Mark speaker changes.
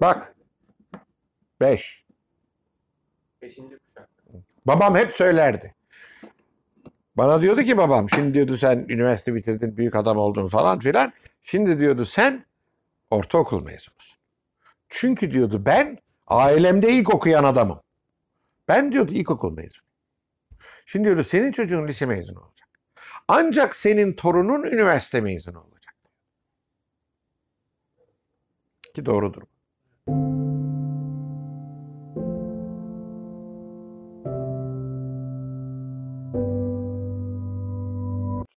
Speaker 1: Bak. Beş.
Speaker 2: Beşinci kuşak.
Speaker 1: Babam hep söylerdi. Bana diyordu ki babam şimdi diyordu sen üniversite bitirdin büyük adam oldun falan filan. Şimdi diyordu sen ortaokul mezunusun. Çünkü diyordu ben ailemde ilk okuyan adamım. Ben diyordu ilkokul mezunu. Şimdi diyordu senin çocuğun lise mezunu olacak. Ancak senin torunun üniversite mezunu olacak. Ki doğrudur bu.